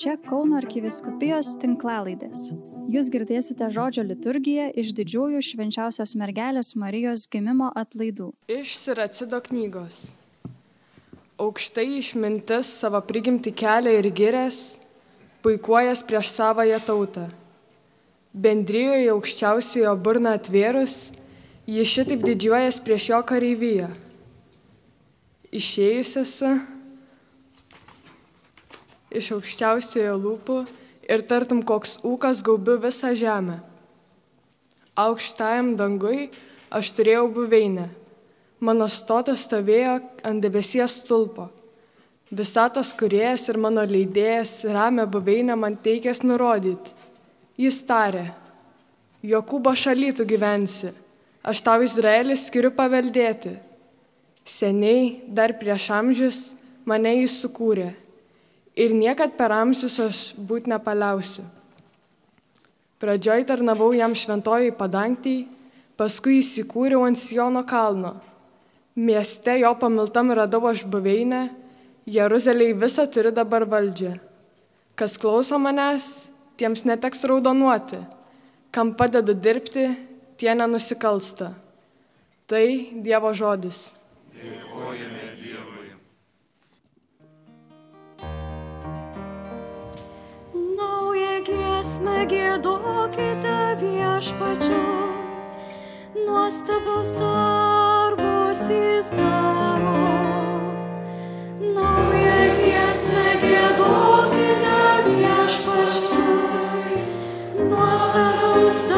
Čia Kauno arkiviskupijos tinklalaidės. Jūs girdėsite žodžio liturgiją iš didžiųjų švenčiausios mergelės Marijos gimimo atlaidų. Iš Siracido knygos. Aukštai išmintis savo prigimti kelią ir girės, puikuojas prieš savąją tautą. Bendrijoje aukščiausiojo burną atvėrus, ji šitaip didžiuojas prieš jo kareivyją. Išėjusiasi iš aukščiausiojo lūpų ir tartum koks ūkas gaubiu visą žemę. Aukštajam dangui aš turėjau buveinę. Mano stotas stovėjo ant debesies stulpo. Visatos kuriejas ir mano leidėjas ramę buveinę man teikęs nurodyti. Jis tarė, Jokūbo šaly tu gyvensi, aš tau Izraelį skiriu paveldėti. Seniai, dar prieš amžius, mane jis sukūrė ir niekad per amžius aš būt nepaliausiu. Pradžioj tarnavau jam šventojai padangtį, paskui įsikūriau ant Siono kalno. Mieste jo pamiltam radau aš buveinę, Jeruzalėje visą turi dabar valdžią. Kas klauso manęs, tiems neteks raudonuoti, kam padedu dirbti, tie nenusikalsta. Tai Dievo žodis. Dėkojame Dievui. Giesmę gėdokite viešpačiu, nuostabus darbus jis daro. Naują giesmę gėdokite viešpačiu, nuostabus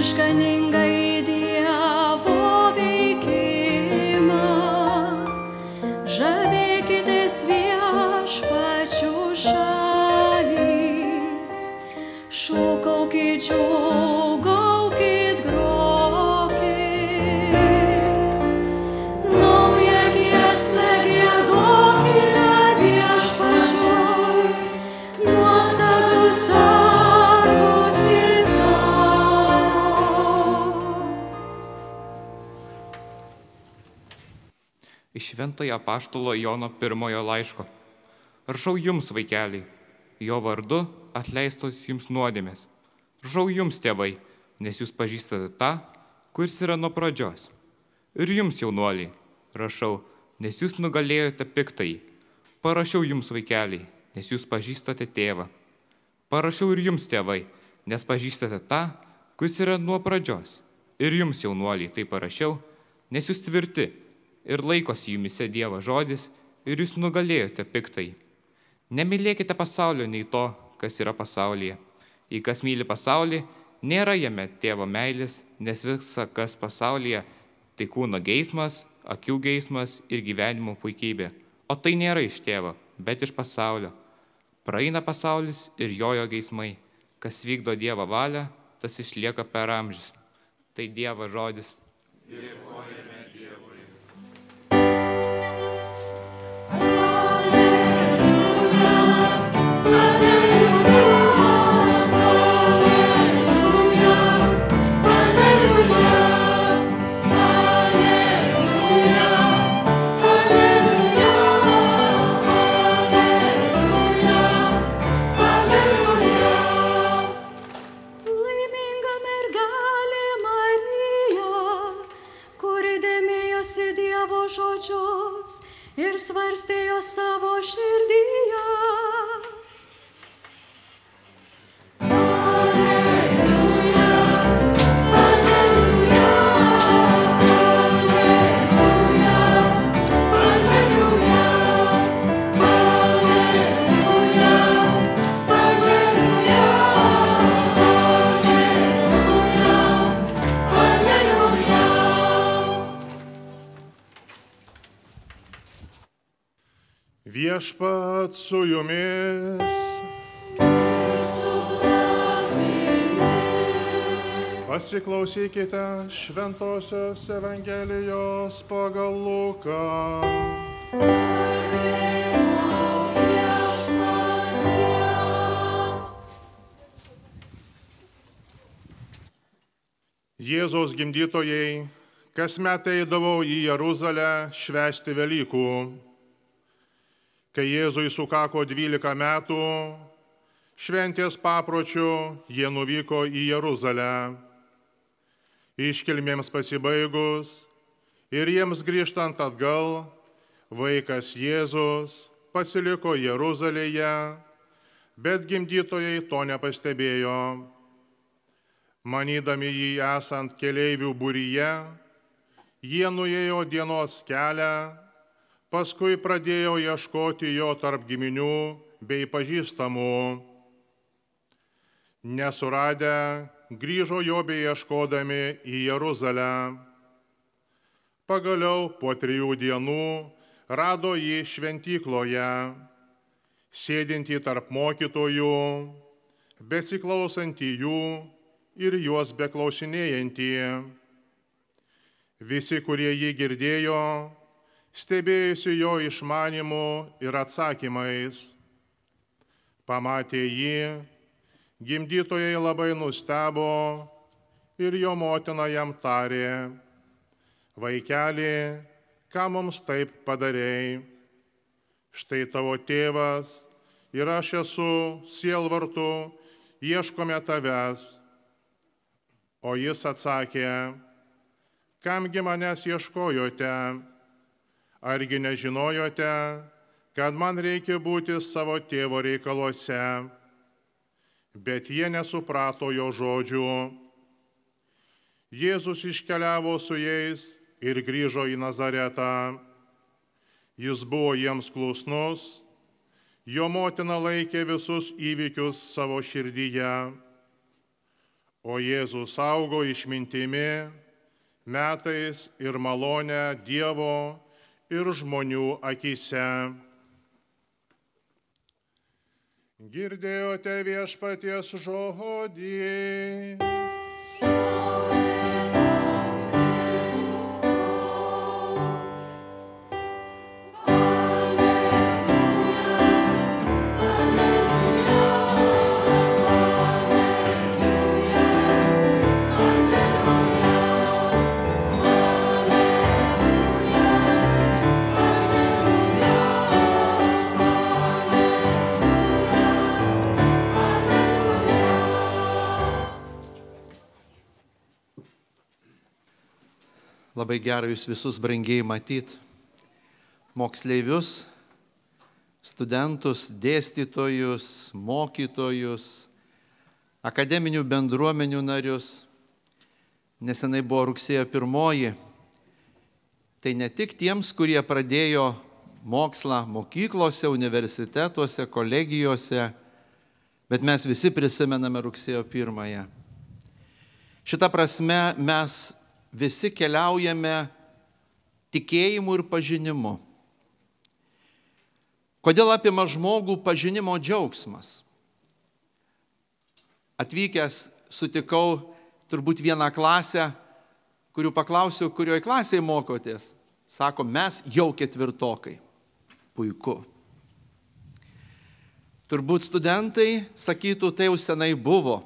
išganingai Iš Šventojo Paštalo Jono pirmojo laiško. Rašau jums, vaikeliai, jo vardu atleistos jums nuodėmės. Rašau jums, tėvai, nes jūs pažįstate tą, kuris yra nuo pradžios. Ir jums, jaunuoliai, rašau, nes jūs nugalėjote piktai. Parašiau jums, vaikeliai, nes jūs pažįstate tėvą. Parašiau ir jums, tėvai, nes pažįstate tą, kuris yra nuo pradžios. Ir jums, jaunuoliai, tai parašiau, nes jūs tvirti ir laikosi jumise Dievo žodis ir jūs nugalėjote piktai. Nemylėkite pasaulio nei to, kas yra pasaulyje. Jei kas myli pasaulį, nėra jame tėvo meilės, nes visa, kas pasaulyje, tai kūno geismas, akių geismas ir gyvenimo puikybė. O tai nėra iš tėvo, bet iš pasaulio. Praeina pasaulis ir jojo geismai. Kas vykdo Dievo valią, tas išlieka per amžius. Tai Dievo žodis. Dėkojame Viešpat su jumis. Pasiklausykite Šventojios Evangelijos pagal Luką. Jėzaus gimdytojai kasmet eidavo į Jeruzalę švęsti Velykų. Kai Jėzui sukako 12 metų, šventės papročių jie nuvyko į Jeruzalę. Iškilmėms pasibaigus ir jiems grįžtant atgal, vaikas Jėzus pasiliko Jeruzalėje, bet gimdytojai to nepastebėjo. Manydami jį esant keleivių būryje, jie nuėjo dienos kelią, paskui pradėjo ieškoti jo tarp giminių bei pažįstamų. Nesuradę, grįžo jo bei ieškodami į Jeruzalę. Pagaliau po trijų dienų rado jį šventykloje, sėdintį tarp mokytojų, besiklausantį jų ir juos beklausinėjantį. Visi, kurie jį girdėjo, stebėjusi jo išmanimu ir atsakymais. Pamatė jį, gimdytojai labai nustebo ir jo motina jam tarė, vaikeli, ką mums taip padarėjai. Štai tavo tėvas ir aš esu sielvartu, ieškome tavęs. O jis atsakė, kamgi manęs ieškojote? Argi nežinojote, kad man reikia būti savo tėvo reikaluose? Bet jie nesuprato jo žodžių. Jėzus iškeliavo su jais ir grįžo į Nazaretą. Jis buvo jiems klusnus, jo motina laikė visus įvykius savo širdyje O Jėzus augo išmintimi, metais ir malonę Dievo ir žmonių akise. Girdėjote viešpaties žodį. Labai gera jūs visus brangiai matyti. Moksleivius, studentus, dėstytojus, mokytojus, akademinių bendruomenių narius. Nesenai buvo rugsėjo pirmoji. Tai ne tik tiems, kurie pradėjo mokslą mokyklose, universitetuose, kolegijose, bet mes visi prisimename rugsėjo pirmąją. Šitą prasme mes visi keliaujame tikėjimu ir pažinimu. Kodėl apima žmogų pažinimo džiaugsmas? Atvykęs sutikau turbūt vieną klasę, kurių paklausiau, kurioje klasėje mokotės. Sako, mes jau ketvirtokai. Puiku. Turbūt studentai sakytų, tai jau senai buvo.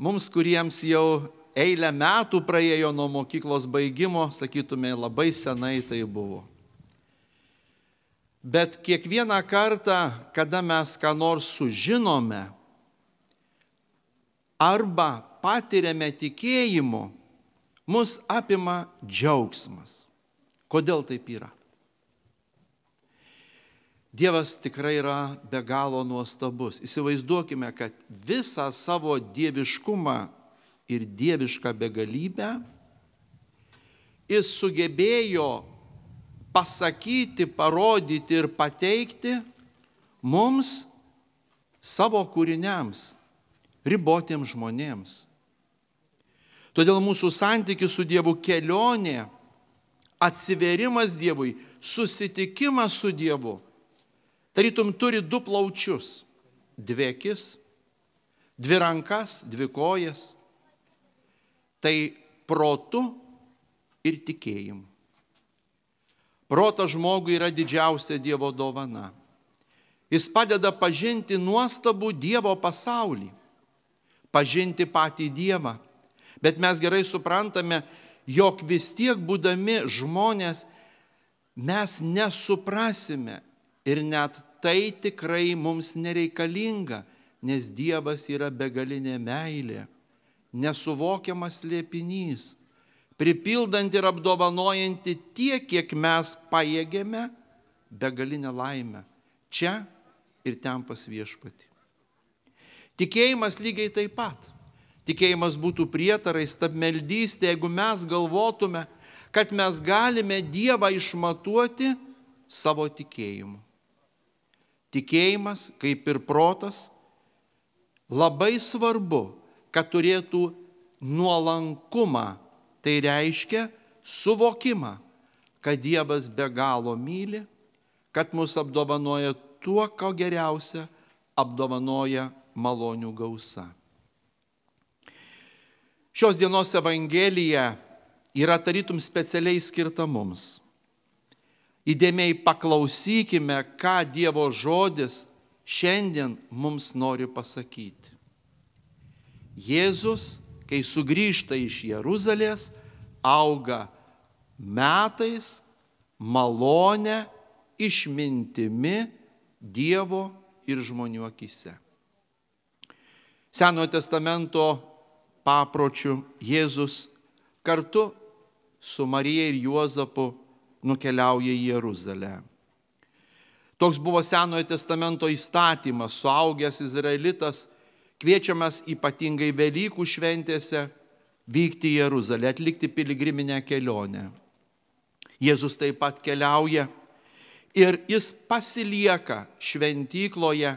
Mums, kuriems jau eilę metų praėjo nuo mokyklos baigimo, sakytume, labai senai tai buvo. Bet kiekvieną kartą, kada mes ką nors sužinome arba patiriame tikėjimu, mus apima džiaugsmas. Kodėl taip yra? Dievas tikrai yra be galo nuostabus. Įsivaizduokime, kad visą savo dieviškumą ir dievišką begalybę, jis sugebėjo pasakyti, parodyti ir pateikti mums savo kūriniams, ribotiems žmonėms. Todėl mūsų santykis su Dievu kelionė, atsiverimas Dievui, susitikimas su Dievu tarytum turi du plaučius, dvi akis, dvi rankas, dvi kojas. Tai protu ir tikėjimu. Protas žmogui yra didžiausia Dievo dovana. Jis padeda pažinti nuostabų Dievo pasaulį, pažinti patį Dievą. Bet mes gerai suprantame, jog vis tiek būdami žmonės mes nesuprasime ir net tai tikrai mums nereikalinga, nes Dievas yra begalinė meilė, nesuvokiamas liepinys, pripildant ir apdovanojanti tiek, kiek mes pajėgėme begalinę laimę. Čia ir ten pas viešpati. Tikėjimas lygiai taip pat. Tikėjimas būtų prietarais, stabmeldystė, jeigu mes galvotume, kad mes galime Dievą išmatuoti savo tikėjimu. Tikėjimas, kaip ir protas, labai svarbu, kad turėtų nuolankumą. Tai reiškia suvokimą, kad Dievas be galo myli, kad mus apdovanoja tuo, ko geriausia, apdovanoja malonių gausa. Šios dienos Evangelija yra tarytum specialiai skirta mums. Įdėmiai paklausykime, ką Dievo žodis šiandien mums nori pasakyti. Jėzus, kai sugrįžta iš Jeruzalės, auga metais, malonę, išmintimi Dievo ir žmonių akise. Senojo testamento papročių Jėzus kartu su Marija ir Juozapu nukeliauja į Jeruzalę. Toks buvo Senojo testamento įstatymas, suaugęs izraelitas, kviečiamas ypatingai Velykų šventėse vykti į Jeruzalę, atlikti piligriminę kelionę. Jėzus taip pat keliauja ir jis pasilieka šventykloje,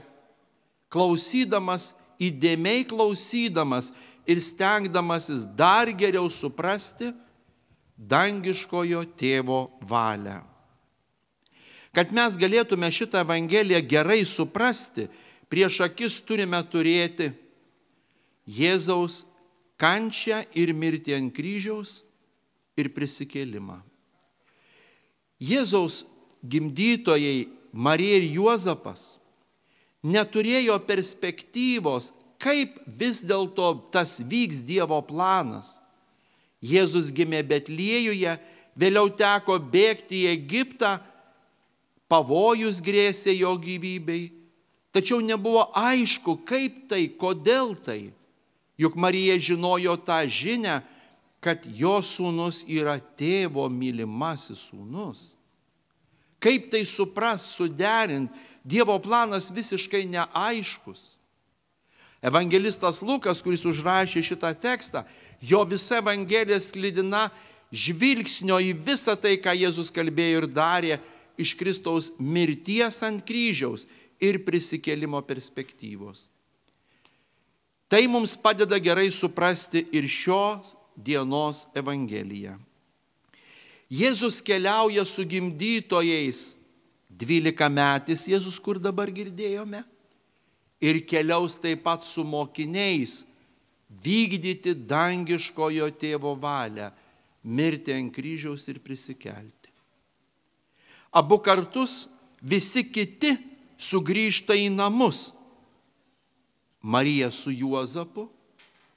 klausydamas, įdėmiai klausydamas ir stengdamasis dar geriau suprasti, dangiškojo tėvo valią. Kad mes galėtume šitą Evangeliją gerai suprasti, prieš akis turime turėti Jėzaus kančią ir mirtį ant kryžiaus ir prisikėlimą. Jėzaus gimdytojai Marija ir Juozapas neturėjo perspektyvos, kaip vis dėlto tas vyks Dievo planas. Jėzus gimė Betliejuje, vėliau teko bėgti į Egiptą, pavojus grėsė jo gyvybei, tačiau nebuvo aišku, kaip tai, kodėl tai. Juk Marija žinojo tą žinę, kad jo sūnus yra tėvo mylimasis sūnus. Kaip tai supras, suderint, Dievo planas visiškai neaiškus. Evangelistas Lukas, kuris užrašė šitą tekstą, jo visa Evangelija sklydina žvilgsnio į visą tai, ką Jėzus kalbėjo ir darė iš Kristaus mirties ant kryžiaus ir prisikėlimo perspektyvos. Tai mums padeda gerai suprasti ir šios dienos Evangeliją. Jėzus keliauja su gimdytojais, 12 metais Jėzus, kur dabar girdėjome, ir keliaus taip pat su mokiniais vykdyti dangiškojo tėvo valią, mirti ant kryžiaus ir prisikelti. Abu kartus visi kiti sugrįžta į namus. Marija su Juozapu,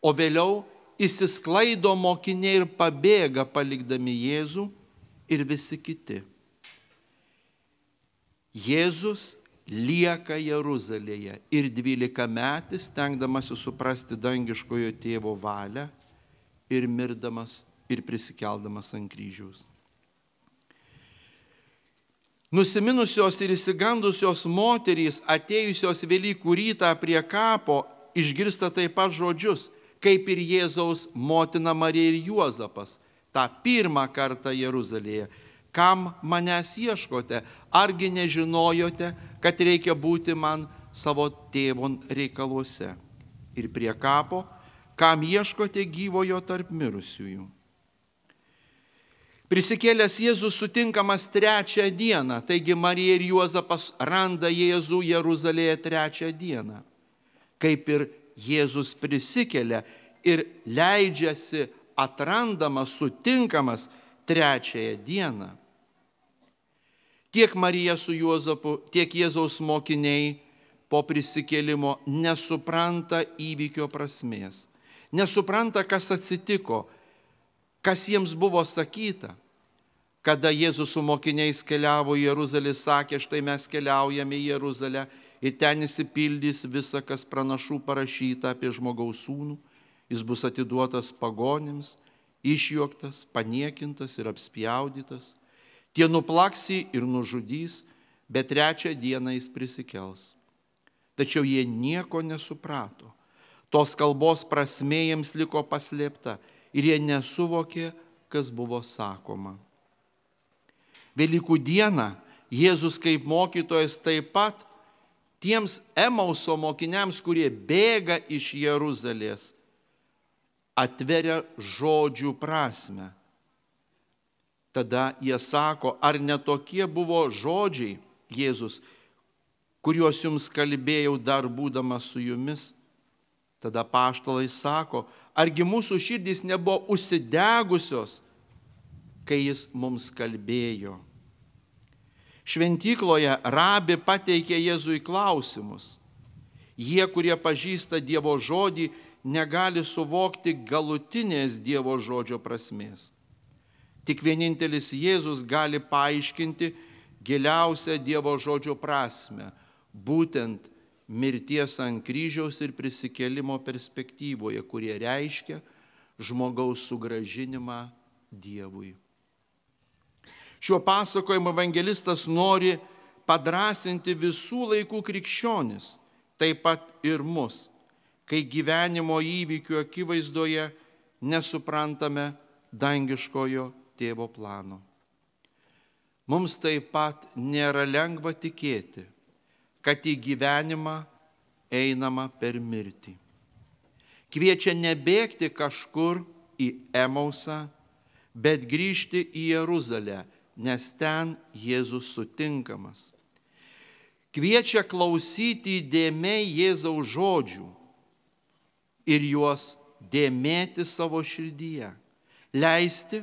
o vėliau įsisklaido mokiniai ir pabėga palikdami Jėzų ir visi kiti. Jėzus lieka Jeruzalėje ir dvylika metis, stengdamasi suprasti dangiškojo tėvo valią ir mirdamas ir prisikeldamas ant kryžiaus. Nusiminusios ir įsigandusios moterys, atėjusios Velykų rytą prie kapo, išgirsta taip pat žodžius, kaip ir Jėzaus motina Marija ir Juozapas, tą pirmą kartą Jeruzalėje kam manęs ieškote, argi nežinojote, kad reikia būti man savo tėvo reikaluose. Ir prie kapo, kam ieškote gyvojo tarp mirusiųjų. Prisikėlęs Jėzus sutinkamas trečią dieną, taigi Marija ir Juozapas randa Jėzų Jeruzalėje trečią dieną. Kaip ir Jėzus prisikelia ir leidžiasi atrandamas, sutinkamas trečiąją dieną. Tiek Marija su Juozapu, tiek Jėzaus mokiniai po prisikėlimo nesupranta įvykio prasmės, nesupranta, kas atsitiko, kas jiems buvo sakyta. Kada Jėzus su mokiniais keliavo į Jeruzalę, sakė, štai mes keliaujame į Jeruzalę ir ten įsipildys visa, kas pranašų parašyta apie žmogaus sūnų, jis bus atiduotas pagonims, išjuoktas, paniekintas ir apspjaudytas, tie nuplaksi ir nužudys, bet trečią dieną jis prisikels. Tačiau jie nieko nesuprato. Tos kalbos prasmė jiems liko paslėpta ir jie nesuvokė, kas buvo sakoma. Velykų dieną Jėzus kaip mokytojas taip pat tiems Emauso mokiniams, kurie bėga iš Jeruzalės, atveria žodžių prasme. Tada jie sako, ar netokie buvo žodžiai Jėzus, kuriuos jums kalbėjau dar būdamas su jumis. Tada paštalai sako, argi mūsų širdys nebuvo užsidegusios, kai jis mums kalbėjo. Šventykloje rabi pateikė Jėzui klausimus. Jie, kurie pažįsta Dievo žodį, negali suvokti galutinės Dievo žodžio prasmės. Tik vienintelis Jėzus gali paaiškinti giliausią Dievo žodžio prasme, būtent mirties ant kryžiaus ir prisikelimo perspektyvoje, kurie reiškia žmogaus sugražinimą Dievui. Šiuo pasakojimu evangelistas nori padrasinti visų laikų krikščionis, taip pat ir mus, kai gyvenimo įvykių akivaizdoje nesuprantame dangiškojo tėvo plano. Mums taip pat nėra lengva tikėti, kad į gyvenimą einama per mirtį. Kviečia nebėgti kažkur į Emausą, bet grįžti į Jeruzalę, nes ten Jėzus sutinkamas. Kviečia klausyti įdėmiai Jėzaus žodžių ir juos dėmėti savo širdyje. Leisti,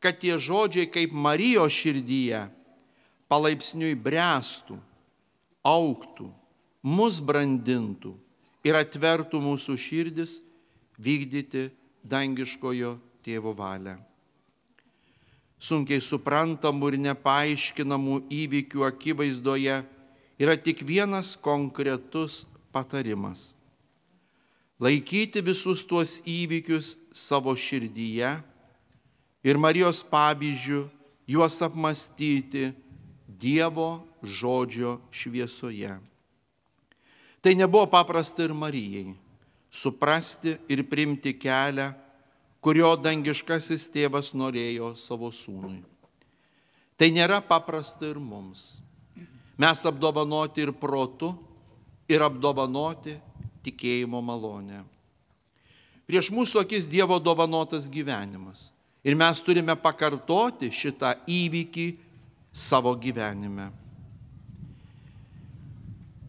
kad tie žodžiai kaip Marijos širdyje palaipsniui brestų, auktų, mus brandintų ir atvertų mūsų širdis vykdyti dangiškojo tėvo valią. Sunkiai suprantamų ir nepaaiškinamų įvykių akivaizdoje yra tik vienas konkretus patarimas - laikyti visus tuos įvykius savo širdyje ir Marijos pavyzdžių juos apmastyti Dievo žodžio šviesoje. Tai nebuvo paprasta ir Marijai - suprasti ir primti kelią, kurio dangiškasis tėvas norėjo savo sūnui. Tai nėra paprasta ir mums. Mes apdovanoti ir protu, ir apdovanoti tikėjimo malonę. Prieš mūsų akis Dievo dovanotas gyvenimas. Ir mes turime pakartoti šitą įvykį savo gyvenime.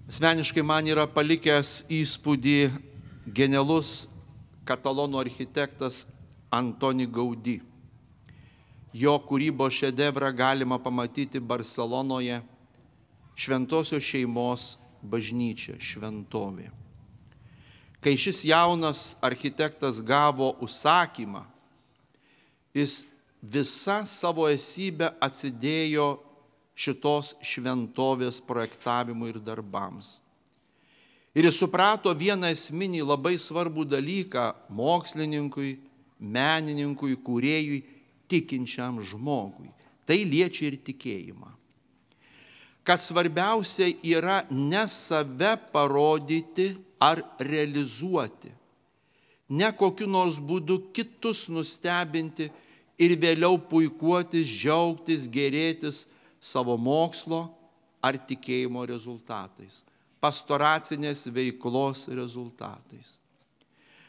Asmeniškai man yra palikęs įspūdį genialus katalonų architektas Antoni Gaudy. Jo kūrybos šedevrą galima pamatyti Barcelonoje, šventosios šeimos bažnyčia, šventovė. Kai šis jaunas architektas gavo užsakymą, jis visą savo esybę atsidėjo šitos šventovės projektavimui ir darbams. Ir jis suprato vieną esminį labai svarbų dalyką mokslininkui, menininkui, kūrėjui, tikinčiam žmogui. Tai liečia ir tikėjimą. Kad svarbiausia yra ne save parodyti ar realizuoti, ne kokiu nors būdu kitus nustebinti ir vėliau puikuotis, džiaugtis, gerėtis savo mokslo ar tikėjimo rezultatais, pastoracinės veiklos rezultatais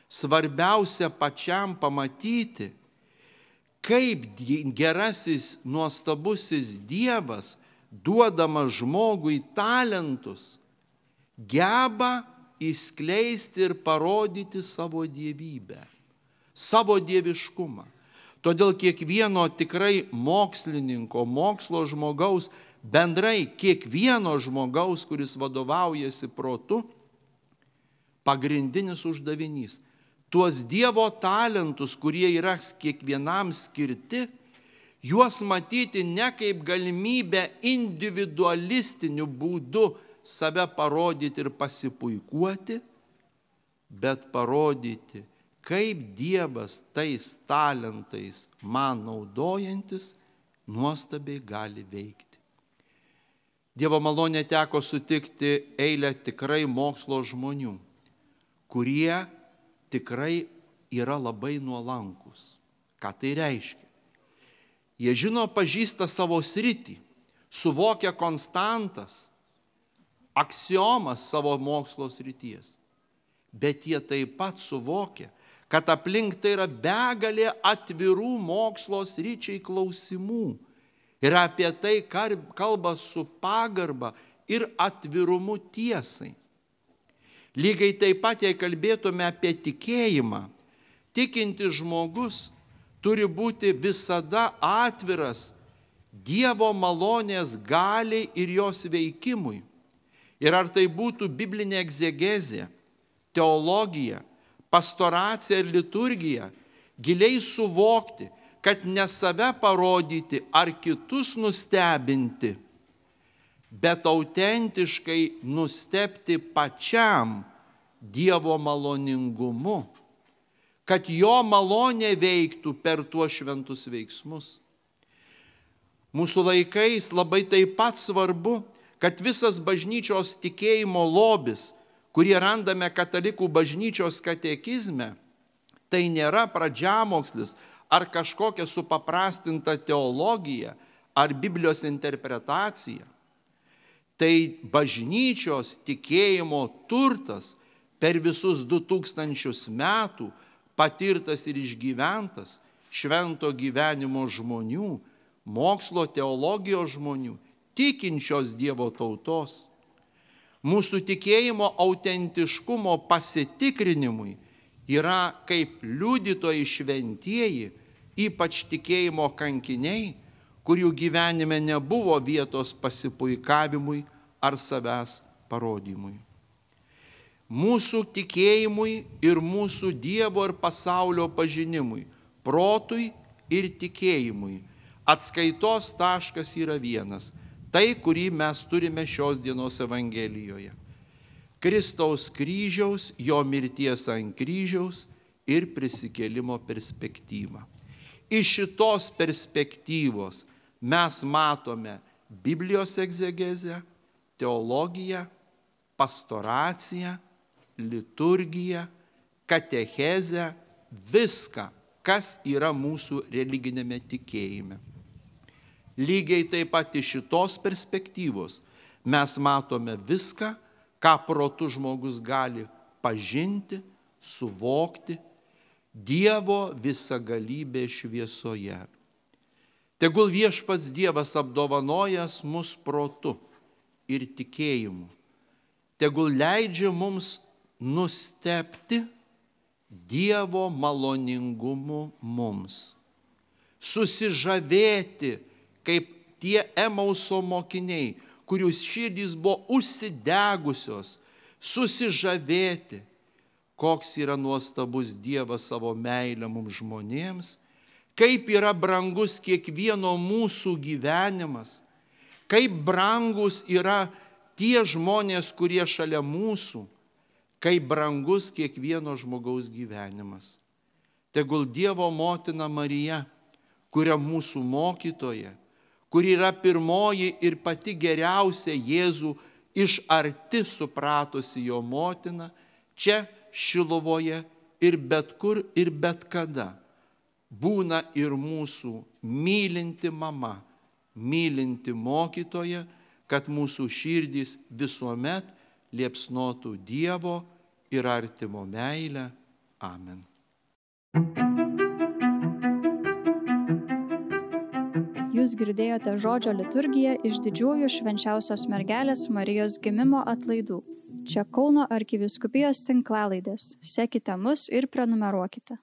svarbiausia pačiam pamatyti, kaip gerasis, nuostabusis Dievas, duodamas žmogui talentus, geba įskleisti ir parodyti savo dievybę, savo dieviškumą. Todėl kiekvieno tikrai mokslininko, mokslo žmogaus, bendrai kiekvieno žmogaus, kuris vadovaujasi protu, pagrindinis uždavinys - tuos Dievo talentus, kurie yra kiekvienam skirti, juos matyti ne kaip galimybę individualistiniu būdu save parodyti ir pasipuikuoti, bet parodyti, kaip Dievas tais talentais man naudojantis nuostabiai gali veikti. Dievo malonė teko sutikti eilę tikrai mokslo žmonių, kurie tikrai yra labai nuolankus. Ką tai reiškia? Jie žino, pažįsta savo sritį, suvokia konstantas, aksiomas savo mokslo srities. Bet jie taip pat suvokia, kad aplink tai yra begalė atvirų mokslo sryčiai klausimų. Ir apie tai kalba su pagarba ir atvirumu tiesai. Lygiai taip pat, jei kalbėtume apie tikėjimą, tikinti žmogus turi būti visada atviras Dievo malonės galiai ir jos veikimui. Ir ar tai būtų biblinė egzegezė, teologija, pastoracija ir liturgija, giliai suvokti, kad ne save parodyti ar kitus nustebinti, bet autentiškai nustepti pačiam Dievo maloningumu, kad jo malonė veiktų per tuos šventus veiksmus. Mūsų laikais labai taip pat svarbu, kad visas bažnyčios tikėjimo lobis, kurį randame katalikų bažnyčios katekizme, tai nėra pradžiamokslis ar kažkokia supaprastinta teologija ar Biblijos interpretacija. Tai bažnyčios tikėjimo turtas per visus du tūkstančius metų patirtas ir išgyventas švento gyvenimo žmonių, mokslo teologijos žmonių, tikinčios Dievo tautos. Mūsų tikėjimo autentiškumo pasitikrinimui yra kaip liudytojai šventieji, ypač tikėjimo kankiniai, kurių gyvenime nebuvo vietos pasipuikavimui ar savęs parodymui. Mūsų tikėjimui ir mūsų Dievo ir pasaulio pažinimui, protui ir tikėjimui atskaitos taškas yra vienas - tai, kurį mes turime šios dienos Evangelijoje. Kristaus kryžiaus, jo mirties ant kryžiaus ir prisikėlimo perspektyva. Iš šitos perspektyvos mes matome Biblijos egzegezę, teologiją, pastoraciją, liturgiją, katechezę, viską, kas yra mūsų religinėme tikėjime. Lygiai taip pat iš šitos perspektyvos mes matome viską, ką protų žmogus gali pažinti, suvokti Dievo visagalybė šviesoje. Tegul viešpats Dievas apdovanojas mus protu ir tikėjimu. Tegul leidžia mums nustepti Dievo maloningumu mums. Susižavėti, kaip tie Emauso mokiniai, kurių širdys buvo užsidegusios, susižavėti, koks yra nuostabus Dievas savo meilę mums žmonėms, kaip yra brangus kiekvieno mūsų gyvenimas, kaip brangus yra tie žmonės, kurie šalia mūsų, kaip brangus kiekvieno žmogaus gyvenimas. Tegul Dievo motina Marija, kuria mūsų mokytoja, kuri yra pirmoji ir pati geriausia Jėzų iš arti supratusi jo motina, čia Šilovoje ir bet kur ir bet kada būna ir mūsų mylinti mama, mylinti mokytoja, kad mūsų širdys visuomet liepsnotų Dievo ir artimo meilę. Amen. Jūs girdėjote žodžio liturgiją iš didžiųjų švenčiausios mergelės Marijos gimimo atlaidų. Čia Kauno arkiviskupijos tinklalaidės. Sekite mus ir prenumeruokite.